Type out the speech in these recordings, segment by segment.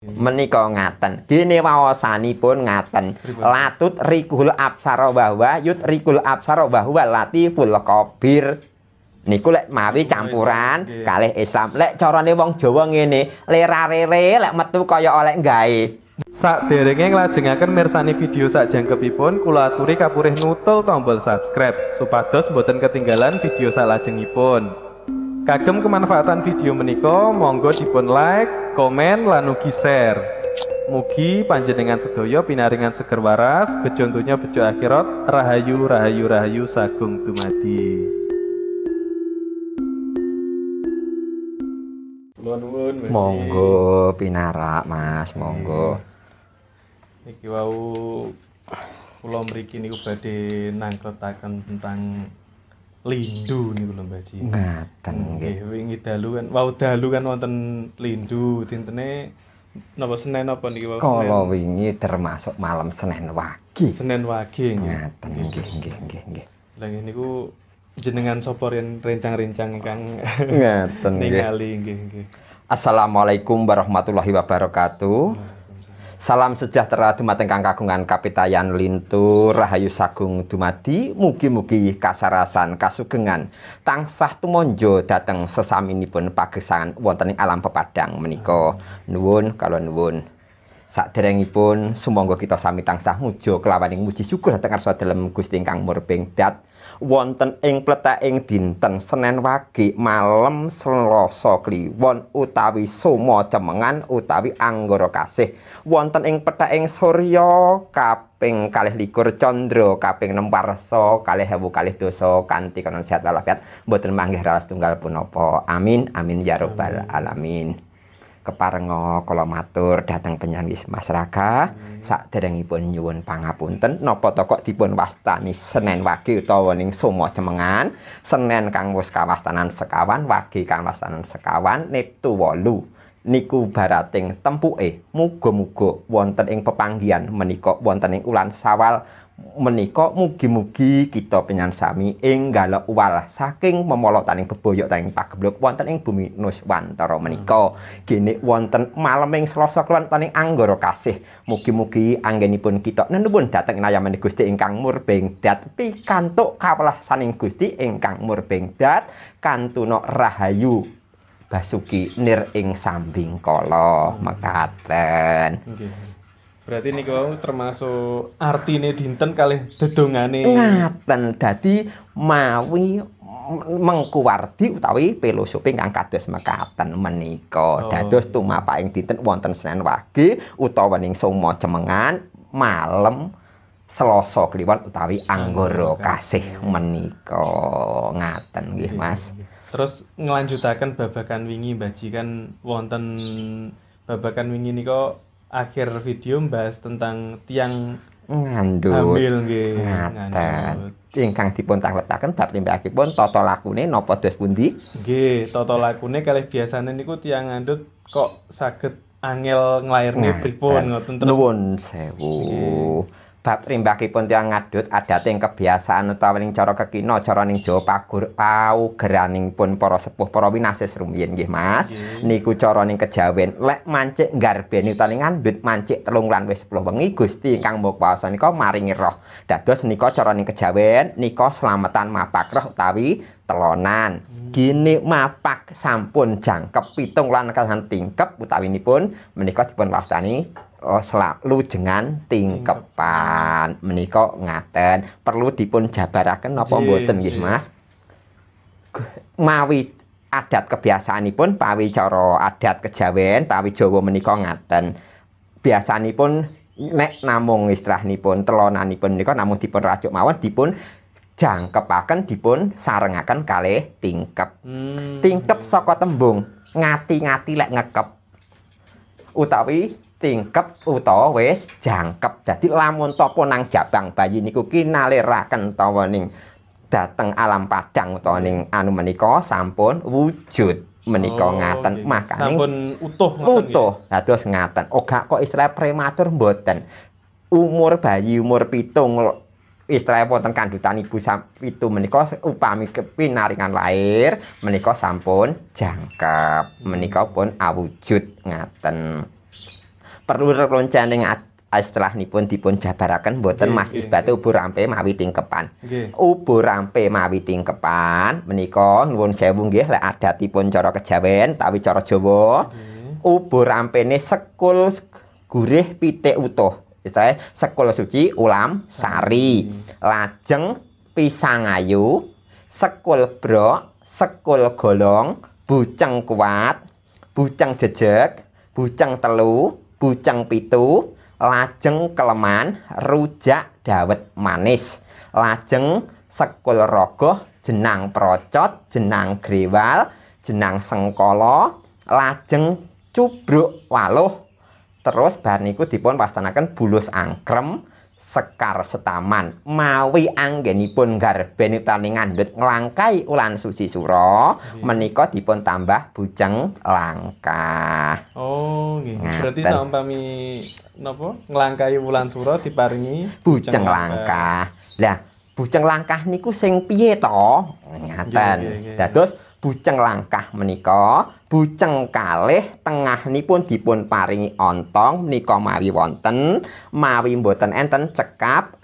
menika ngaten. Gene waosanipun ngaten. Latut rikul absara bahwa yut rikul absara bahwa latiful kabir niku lek mawi campuran kalih Islam. Lek carane wong Jawa ngene lerarere lek metu kaya oleh gawe. Sak derenge nglajengaken mirsani video sak jangkepipun kula aturi kapurih nutul tombol subscribe supados boten ketinggalan video salajengipun. Kagem kemanfaatan video menika monggo dipun like, komen lan ugi share. Mugi panjenengan sedaya pinaringan seger waras, bejo bejo akhirat, rahayu rahayu rahayu sagung dumadi. Monggo pinarak Mas monggo Niki wau kula mriki niku badhe nangkretaken tentang lindu niku lho Mbak Ji. ngaten nggih wingi dalu kan wau dalu kan wonten lindu dintene napa Senin apa niki wau kala Senin. wingi termasuk malam Senin wagi Senin wage ngaten nggih nggih nggih nggih Lah niku jenengan sapa ren rencang-rencang ingkang ngaten nggih ningali nggih nggih. Assalamualaikum warahmatullahi wabarakatuh. Salam sejahtera dumateng kang kagungan kapitayan lintur rahayu sagung dumadi. Mugi-mugi kasarasan kasugengan tansah tumonjo dhateng sesaminipun pagesangan wonten ing alam pepadang menika. Nuwun kala nuwun. Saderengipun sumangga kita sami tansah muja kelawaning muji syukur dhateng ngarsa dalem Gusti ingkang murbeng dat wonten ing pleteking dinten Senin wage malem Selasa kliwon utawi Soma cemengan utawi anggara kasih. Wonten ing peteking Surya kaping kalih likur Candra kaping nem warsa kalih ewu kalih dosa kanthi kanon sehat walafiat. Mboten manggih raos tunggal punapa. Amin amin ya rabbal alamin keparenga kula matur dhateng penyanyi Mas Raka. Saderengipun nyuwun pangapunten napa to kok dipun wastani Senin wage utawa ning Cemengan? Senin kang wis kawastanan sekawan wage kang wastanan sekawan neptu 8 niku barating tempuke. Muga-muga wonten ing pepanggihan menika wonten ing ulan Sawal menika mugi-mugi kita penyansami enggal uwal. Saking memolotaning bebaya taning pagebluk wonten ing bumi Nuswantara menika. Gene wonten maleming Selasa klan taning anggara kasih. Mugi-mugi anggenipun kita nenuwun dhateng nayaman Gusti ingkang murbeng dat. Pikantuk kawelasaning Gusti ingkang murbeng dat. Kantuna rahayu basuki nir ing sambing kala. Mekaten. Nggih. Berarti niku termasuk artine dinten kalih dedongane. ngaten. Dadi mawi mengkuwardi utawi filosofi ingkang kados mekaten menika. Oh. dados tumapaking dinten wonten Senin wage utawa ning Soma cemengan malem Selasa kliwon utawi anggara kasih menika. Ngaten nggih Mas Terus ngelanjutaken babakan wingi Mbak Ji kan wonten babakan wingi nika akhir video mbahas tentang tiang ngandut hamil nggih. ngaten ingkang dipun tangletaken bab limbahipun tata lakune napa dos pundi Nggih, tata lakune kalih biasane niku tiang ngandhut kok saged angel nglairne pripun ngoten terus. Nuwun sewu. Bab rimbakipun tiyang ngadut adating kebiasaan utawa ning cara kekina cara ning Jawa pagur paugeranipun para sepuh para winasis rumiyin nggih Mas. Niku cara ning kejawen lek mancik nggarbeni utawa ngandut mancik telung lan wis 10 wengi Gusti ingkang Maha Kuwasa nika maringi roh. Dados nika cara ning kejawen nika slametan mapak roh utawi telonan. Gini mapak sampun jangkep pitung lan kalihan tingkep utawinipun menika dipun wastani oh, selalu jengan tingkepan menika ngaten. Perlu dipun jabaraken napa Nggih, mboten nggih. Mas? Mawi adat kebiasaanipun pawi cara adat kejawen pawi Jawa menika ngaten. Biasanipun nek namung istrahnipun telonanipun menika namung dipun rajuk mawon dipun jangkepaken dipun sarengaken kalih tingkep. Hmm. tingkep saka tembung ngati-ngati lek ngekep. Utawi tingkep utawa wis jangkep dadi lamun topo nang jabang bayi niku kinaliraken utawa ning dateng alam padang utawa ning anu menika sampun wujud menika Oh, ngaten nggih. makane sampun utuh nggih. utuh dados ngaten ora kok istilah prematur mboten umur bayi umur pitung istilah wonten kandutan ibu sam- pitu menika upami kepinaringan lahir menika sampun jangkep menika pun awujud ngaten perlu rencana istilahipun dipun jabaraken boten Nggih, Mas Isbatu ubur rampe mawi tingkepan. Nggih. Ubur rampe mawi tingkepan menika nuwun sewu nggih lek adatipun cara kejawen tawi cara Jawa. Ubur rampene sekul gurih pitik utuh. Istilahnya sekul suci ulam sari. Lajeng pisang ayu, sekul brok, sekul golong, buceng kuat, buceng jejeg, buceng telu, buceng pitu, lajeng keleman, rujak dawet manis, lajeng sekul rogoh, jenang procot, jenang grewal, jenang sengkolo, lajeng cubruk waluh, terus bar niku dipun wastanaken bulus angkrem, sekar setaman. Mawi anggenipun garben utami ngandhut nglangkai ulan suci sura menika dipun tambah bujeng langkah. Oh, nggih. Ngaten. Berarti saumpami napa? Nglangkai wulan sura diparingi bujeng langkah. lah bujeng langkah niku sing piye to? Ngaten. nggih. dados bujeng langkah menika bujeng kalih tengahipun dipun paringi ontong menika mawi wonten. Mawi mboten enten cekap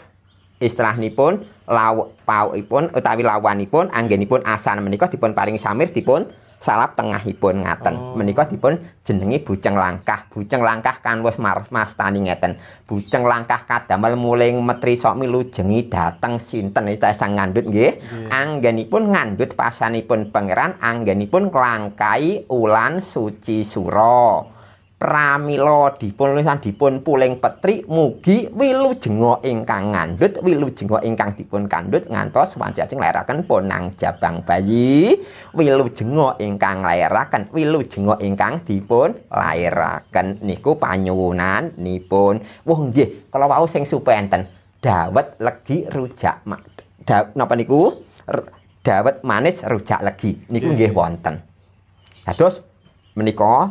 istilahipun law paukipun utawi lawanipun anggenipun asan menika dipun paringi samir dipun salap tengahipun ngaten. Oh. menika dipun jenengi bujeng langkah. Bujeng langkah kan wis mastani ngeten. Bujeng langkah kadamel muling metri sok milujengi dateng sinten. Iki sang ngandhut nggih. Anggenipun ngandhut pasanipun pangeran anggenipun nglangkai ulan suci sura pramila dipun lusan dipun puling petri mugi wilujenga ingkang ngandhut wilujenga ingkang dipun kandhut ngantos wanci ajeng lairaken ponang jabang bayi. Wilujenga ingkang lairaken wilujenga ingkang dipun lairaken niku panyuwunan nipun. Wah nggih kala wau sing supenten dawet legi rujak da, napa niku? Dawet manis rujak legi. Niku Nggih. nggih wonten. Dados menika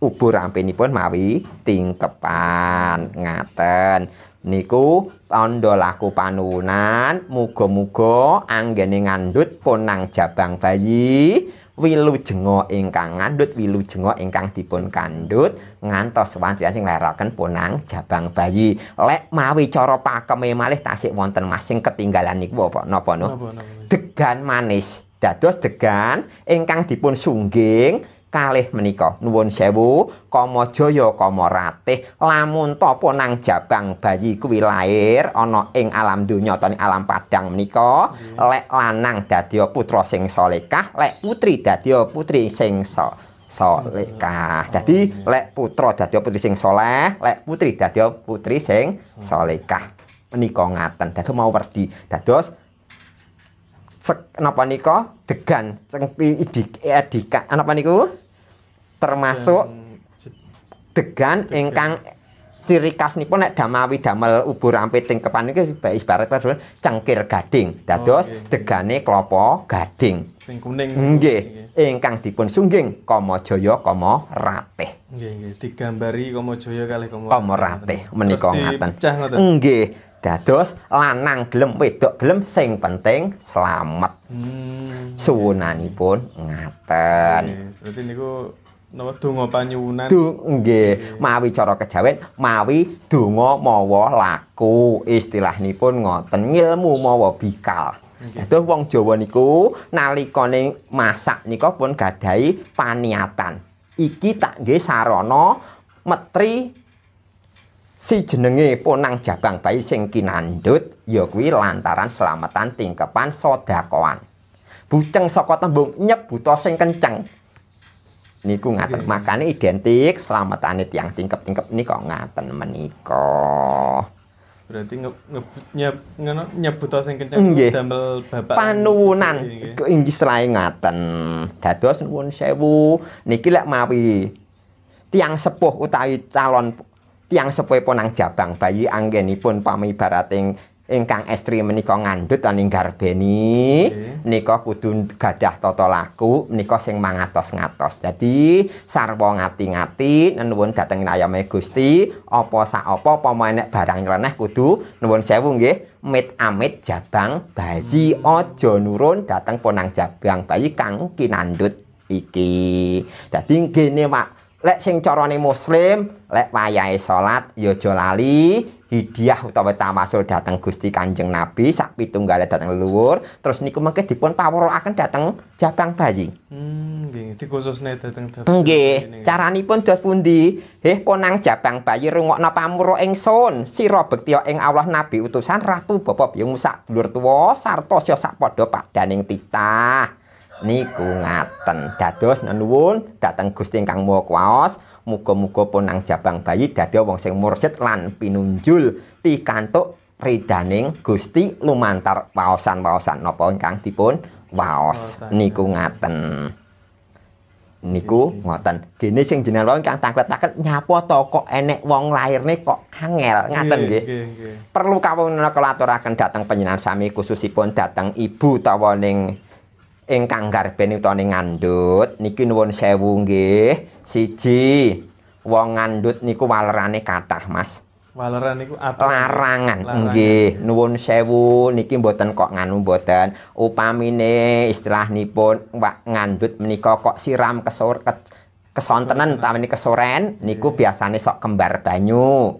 ubur rampinipun mawi tingkepan. Ngaten. Niku tandha laku panuwunan. Muga-muga anggene ngandhut ponang jabang bayi. Wilujenga ingkang ngandhut wilujenga ingkang dipun kandhut. Ngantos wanci sing leraken ponang jabang bayi. Lek mawi cara pakeme malih tasik wonten masing ketinggalan niku apa? Napa no degan manis. Dados degan ingkang dipun sungging kalih menika. Nuwun sewu. Kama jaya kama ratih. Lamun tapa nang jabang bayi kuwi lair ana ing alam donya utawa ing alam padang menika lek lanang dadi putra sing salehah lek putri dadi putri sing so salehah dadi lek putra dadi putri sing saleh lek putri dadi putri sing salehah menika ngaten. Dados mau werdi. Dados sek napa nika? Degan. Cengpi idik edika napa niku? Termasuk degan ingkang ciri khasnipun nek damawi damel ubur ampit tingkepan niki ibarat padha cengkir gading. Dados Oh, nggih. degane klapa gading. Sing kuning. nggih. Ingkang dipun sungging kama jaya kama ratih. Nggih, nggih. Digambari Komo Jaya kalih Komo. kama ratih menika ngaten. nggih dados lanang gelem wedok gelem sing penting slamet Hmm. suwunanipun ngaten Nggih, Berarti niku napa donga panyuwunan. Du nggih, mawi cara kejawen, mawi donga mawa laku. Istilahipun ngoten, ngilmu mawa bikal. Dados wong Jawa niku nalikane masak nika pun gadahi paniatan. Iki tak nggih sarana metri si jenenge ponang jabang bayi sing kinandhut ya kuwi lantaran slametan tingkepan sedakoan. Buceng saka tembung nyebuta sing kenceng. Niku ngaten. Makane identik slametane tiang tingkep-tingkep nika ngaten menika. Berarti nge, nge, nyeb, ngono, nyebut sing kenceng damel bapak Panuwunan inggih selae ngaten. Dados nuwun sewu niki lek mawi tiang sepuh utawi calon tiang sepuh ponang jabang bayi anggenipun pamibarating ingkang estri menika ngandhut lan ing garbeni Nggih. nika kudu gadah tata laku menika sing mangatos-ngatos. Dadi sarwa ngati-ngati nuwun dhateng ayame Gusti apa sak apa apa menek barang reneh kudu nuwun sewu nggih mit amit jabang bayi aja nurun dhateng ponang jabang bayi kang kinandhut iki. Dadi ngene Pak lek sing carane muslim lek wayahe salat ya aja lali hadiah utawa tamasul dateng Gusti Kanjeng Nabi sak pitunggale dateng leluhur terus niku mengke dipun pawruhaken dateng jabang bayi Hmm, nggih, dikhususne dateng Nggih, caranipun dos pundi? Heh ponang jabang bayi rungokna pamuro ingsun, sira bekti ing Allah Nabi utusan Ratu Bapa Biyung sak dulur tuwa sarta sia sak padha padaning titah. Niku ngaten. Dados nuwun dhateng Gusti ingkang Maha Kuwas, muga-muga ponang jabang bayi dadi wong sing mursyid lan pinunjul pikantuk ridaning Gusti lumantar waosan-waosan napa ingkang dipun waos. Niku ngaten. niku ngoten. Gene sing jenengan wong kang tanglet-tanglet nyapa to kok enek wong lairne kok angel ngaten nggih. Perlu kawula kula aturaken dhateng panjenengan sami khususipun dhateng ibu utawa ning ingkang garben utawa ning ngandhut niki nuwun sewu nggih. Siji wong ngandhut niku walerane kathah Mas. Waleran niku apa? larangan nggih nuwun sewu niki mboten kok nganu mboten upamine istilahipun wak ngandhut menika kok siram kesur ke, kesontenan utawi kesoren niku biasane sok kembar banyu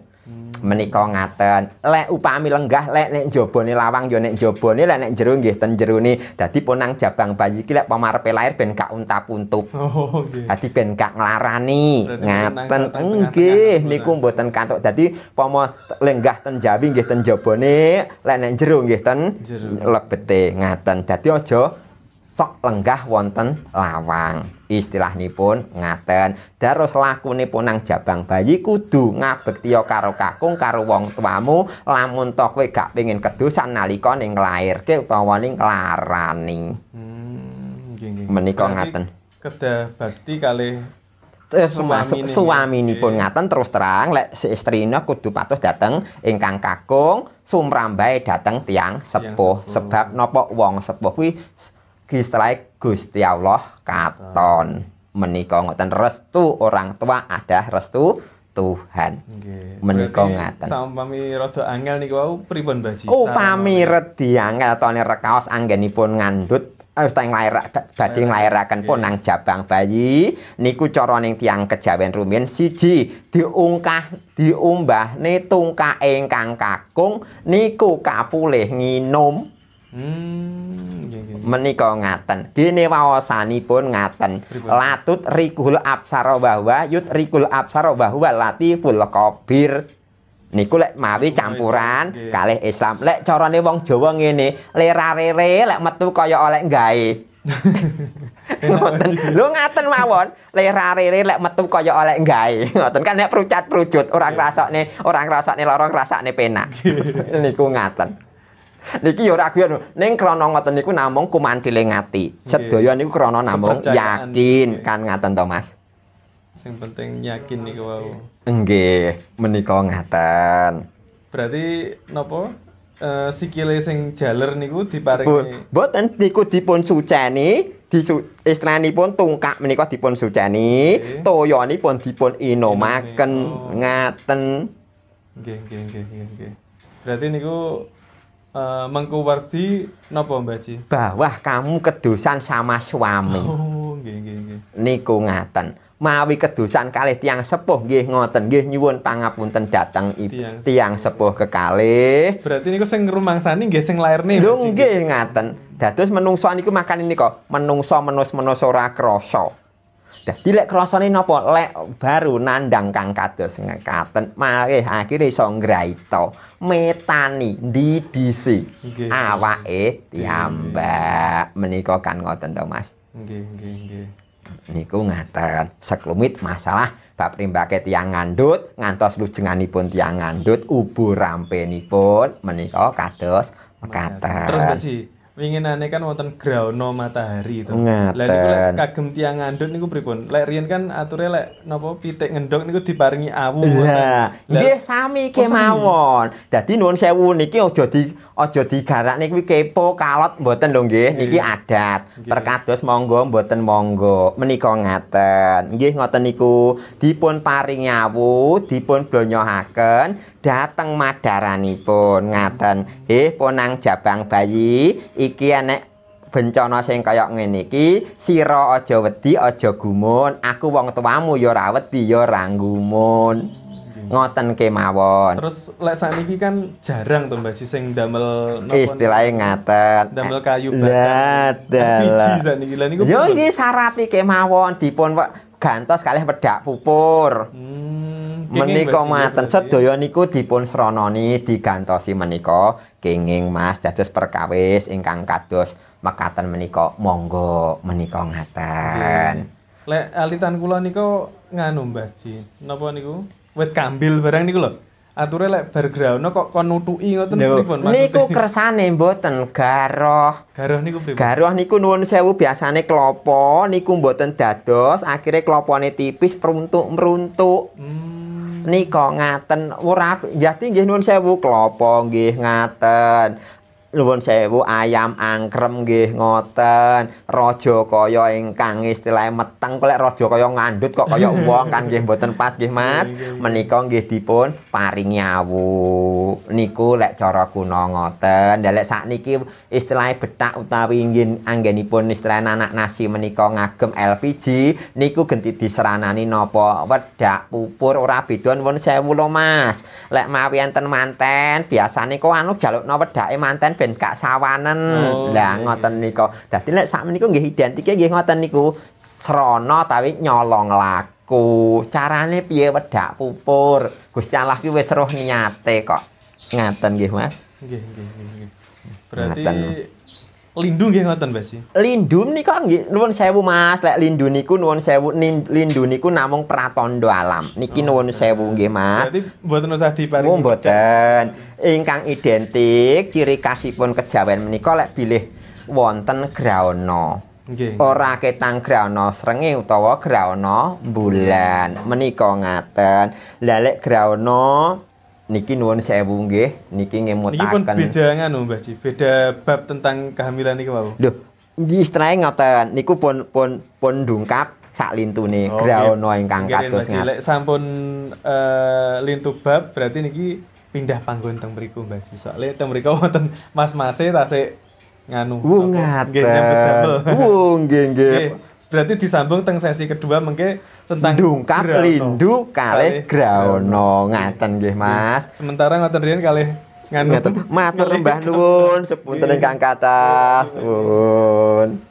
menika ngaten lek upami lenggah lek nek jabone lawang ya nek jabone lek nek jero nggih ten jerone dadi ponang jabang bayi iki lek pamarepe lair ben gak unta-puntup Oh, nggih. Dadi ben gak nglarani. Ngaten. Nggih, niku mboten kantuk. Dadi pomo lenggah ten Jawi nggih ten jabone, lek nek jero nggih ten lebete. Ngaten. Dadi aja sok lenggah wonten lawang. Istilahipun ngaten. Daros lakune punang jabang bayi kudu ngabektiya karo kakung karo wong tuamu lamun to kowe gak pengin kedosan nalika ning nglairke utawa ning nglarani. Hmm, nggih, nggih. Menika Berarti ngaten. Kedah bakti Terus Suami ini, suaminipun ngaten terus terang lek si istrine kudu patuh dateng ingkang kakung sumrambahe dateng tiang sepuh sebab napa wong sepuh kuwi kistrahe Gusti Allah katon. Menika ngoten restu orang tua ada restu Tuhan. Nggih. Menika ngaten. Sampami rada angel niku wau pripun Baji? upami redi angel tone rekaos anggenipun ngandhut wis teng lair badhe nglairaken pun nang jabang bayi. Niku cara ning tiang kejawen rumiyin. Siji diungkah diumbahne tungkae ingkang kakung. Niku kapulih nginum Hmm, nggih, nggih. menika ngaten. Dene waosanipun ngaten. Latut rikul apsara bahwa yut rikul apsara bahwa latiful kabir niku lek mawi campuran Nggih. kalih Islam. Lek carane wong Jawa ngene lerarere lek metu kaya oleh gawe ngoten. lho ngaten mawon lerarere lek metu kaya oleh gawe ngoten. Kan nek prucat prujut orang rasane orang rasane lorong rasane penak. Niku ngaten Niki ya ora guyon ning krana ngoten niku namung kumandhile ngati. Sedaya niku krana namung yakin kan ngaten to Mas. Sing penting yakin niku wau. Nggih, menika ngaten. Berarti napa? Eh sikile sing jaler niku diparingi boten niku dipun suceni, disu istranipun tungkak menika dipun suceni, Nggih. toyanipun dipun inomaken Oh. ngaten. Nggih, nggih, nggih, nggih. Berarti niku eh mengku wardi napa Mbak Ji? Bahwa kamu kedosan sama suami. Oh, nggih, nggih, nggih. niku ngaten mawi kedosan kalih tiang sepuh nggih ngoten nggih nyuwun pangapunten dhateng ibu Tiyang tiang sepuh kekalih Berarti niku sing ngrumangsani nggih sing lairne. Lho nggih ngaten dados menungso niku makan nika menungso menus-menus ora krasa Dadi lek krasane napa lek baru nandang kang kados ngekaten malih akhire iso ngraita metani didisi Nggih. awake piyambak menika kan ngoten to Mas? Nggih, nggih, nggih. niku ngaten. Seklumit masalah bab rimbake tiang ngandhut ngantos lujenganipun tiang ngandhut ubu rampenipun. Menika kados mekaten. Terus winginane kan wonten graono matahari to. Ngaten. Lah niku lek kagem tiang ngandhut niku pripun? Lek riyen kan ature lek napa pitik ngendhok niku diparingi awu. Lah, nggih sami kemawon. Dadi nuwun sewu niki aja di aja digarakne kuwi kepo kalot mboten lho nggih. Niki adat. Nggih. Perkados monggo mboten monggo. Menika ngaten. Nggih ngoten niku dipun paringi awu, dipun blonyohaken dhateng madaranipun ngaten. Eh ponang jabang bayi iki enek bencana sing kaya ngene iki sira aja wedi aja gumun. Aku wong tuamu ya ora wedi ya ora gumun ngoten kemawon. Terus lek sakniki kan jarang tuh Mbak sing damel istilahnya ngaten. Damel kayu lah Biji sakniki. Lah niku yo iki syarat kemawon dipun gantos kalih wedak pupur. Hmm, menika Mbak Ji, maten berarti. sedaya niku dipun sranani digantosi menika kenging Mas dados perkawis ingkang kados mekaten menika monggo menika ngaten Lek alitan kula niku nganu Mbah Ji. Napa niku? Wit kambil barang niku lho. Ature lek bar graono kok kon nutuki ngoten pripun niku maksudnya? kersane mboten garoh Garoh niku pripun? Garuh niku nuwun sewu biasane klopo niku mboten dados akhirnya klopone tipis peruntuk-meruntuk Hmm, nika ngaten ora jati nggih nuwun sewu klopo nggih ngaten nuwun sewu ayam angkrem nggih ngoten. Raja kaya ingkang istilahe meteng kok lek raja kaya ngandut kok kaya wong kan nggih mboten pas nggih Mas. Menika nggih dipun paringi awu niku lek cara kuna ngoten. Lek sakniki istilahe betak utawi nggih anggenipun istilah anak nasi menika ngagem LPG niku genti diseranani napa wedak pupur. Ora beda nuwun sewu lho Mas. Lek mawi enten manten biasane kok anu jalukno wedake manten ben gak sawanen Oh, lah iya, ngoten nika dadi lek sakmenika nggih identike nggih ngoten niku srana tapi nyolong laku. Carane piye wedak pupur? Gusti Allah ki wis roh niate kok. Ngaten nggih Mas? Nggih nggih nggih. Berarti Ngoten. Lindu nggih ngoten Mbah Ji. Lindu nika nggih nuwun sewu Mas, lek lindu niku nuwun sewu lindu niku namung pratandha alam. Niki nuwun sewu nggih Mas. Berarti mboten usah diparingi. Oh mboten. Ingkang identik ciri khasipun kejawen menika lek bilih wonten graana. Nggih. Ora ketang graana srengenge utawa graana bulan. Menika ngaten. Lah lek niki nuwun sewu nggih, niki Niki pun ngemutaken. beda nganu Mbah Ji. Beda bab tentang kehamilan niku wau. Lho, nggih istilahnya ngoten, niku pun pun pun ndungkap sak lintune Oh, nggih. ingkang kados ngaten. Sampun eh, lintu bab berarti niki pindah panggon teng mriku Mbah Ji. Soale teng mriku wonten mas-mase tasik nganu. Damel. ngaten. Wuh nggih nggih. Berarti disambung teng sesi kedua mengke tentang Ndungkap graana. lindu kalih graana ngaten nggih Mas. Sementara ngoten riyen kalih nganu. Matur Mbah nuwun sepunten Nggih. ingkang kathah. Suwun.